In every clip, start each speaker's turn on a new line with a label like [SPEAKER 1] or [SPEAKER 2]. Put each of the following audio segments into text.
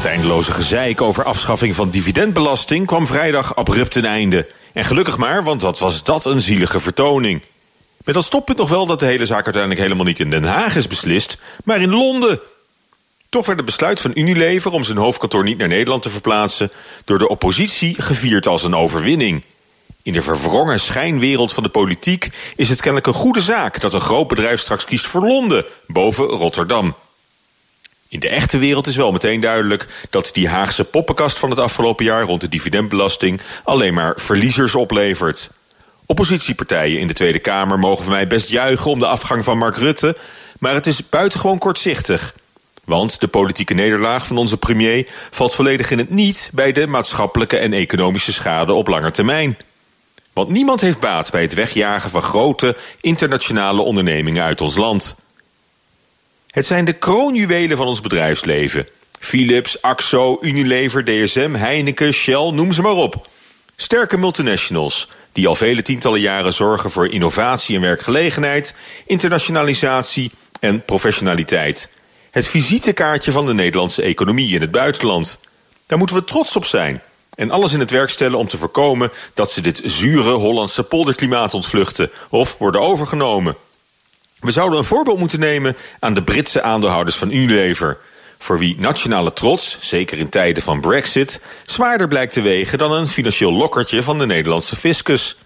[SPEAKER 1] Het eindeloze gezeik over afschaffing van dividendbelasting kwam vrijdag abrupt een einde. En gelukkig maar, want wat was dat een zielige vertoning. Met als toppunt nog wel dat de hele zaak uiteindelijk helemaal niet in Den Haag is beslist, maar in Londen. Toch werd het besluit van Unilever om zijn hoofdkantoor niet naar Nederland te verplaatsen door de oppositie gevierd als een overwinning. In de verwrongen schijnwereld van de politiek is het kennelijk een goede zaak dat een groot bedrijf straks kiest voor Londen boven Rotterdam. In de echte wereld is wel meteen duidelijk dat die Haagse poppenkast van het afgelopen jaar rond de dividendbelasting alleen maar verliezers oplevert. Oppositiepartijen in de Tweede Kamer mogen van mij best juichen om de afgang van Mark Rutte, maar het is buitengewoon kortzichtig. Want de politieke nederlaag van onze premier valt volledig in het niet bij de maatschappelijke en economische schade op lange termijn. Want niemand heeft baat bij het wegjagen van grote internationale ondernemingen uit ons land. Het zijn de kroonjuwelen van ons bedrijfsleven. Philips, Axo, Unilever, DSM, Heineken, Shell, noem ze maar op. Sterke multinationals die al vele tientallen jaren zorgen voor innovatie en werkgelegenheid, internationalisatie en professionaliteit. Het visitekaartje van de Nederlandse economie in het buitenland. Daar moeten we trots op zijn en alles in het werk stellen om te voorkomen dat ze dit zure Hollandse polderklimaat ontvluchten of worden overgenomen. We zouden een voorbeeld moeten nemen aan de Britse aandeelhouders van Unilever, voor wie nationale trots, zeker in tijden van Brexit, zwaarder blijkt te wegen dan een financieel lokkertje van de Nederlandse fiscus.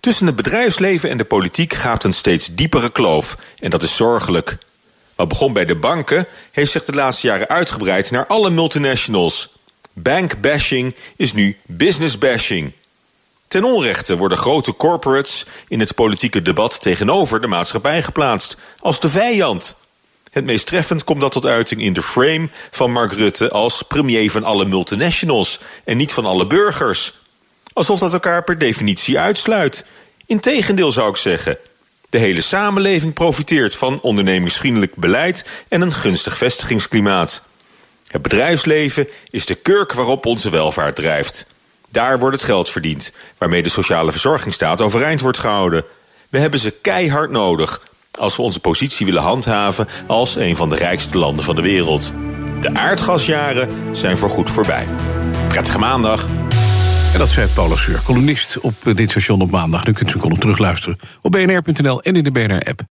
[SPEAKER 1] Tussen het bedrijfsleven en de politiek gaat een steeds diepere kloof, en dat is zorgelijk. Wat begon bij de banken, heeft zich de laatste jaren uitgebreid naar alle multinationals. Bankbashing is nu business bashing. Ten onrechte worden grote corporates in het politieke debat tegenover de maatschappij geplaatst als de vijand. Het meest treffend komt dat tot uiting in de frame van Mark Rutte als premier van alle multinationals en niet van alle burgers. Alsof dat elkaar per definitie uitsluit. Integendeel zou ik zeggen. De hele samenleving profiteert van ondernemingsvriendelijk beleid en een gunstig vestigingsklimaat. Het bedrijfsleven is de kurk waarop onze welvaart drijft. Daar wordt het geld verdiend, waarmee de sociale verzorgingsstaat overeind wordt gehouden. We hebben ze keihard nodig als we onze positie willen handhaven als een van de rijkste landen van de wereld. De aardgasjaren zijn voorgoed voorbij. Prettige maandag.
[SPEAKER 2] En dat zei Paulus Seur, columnist op dit station op maandag. U kunt zijn column terugluisteren op bnr.nl en in de BNR-app.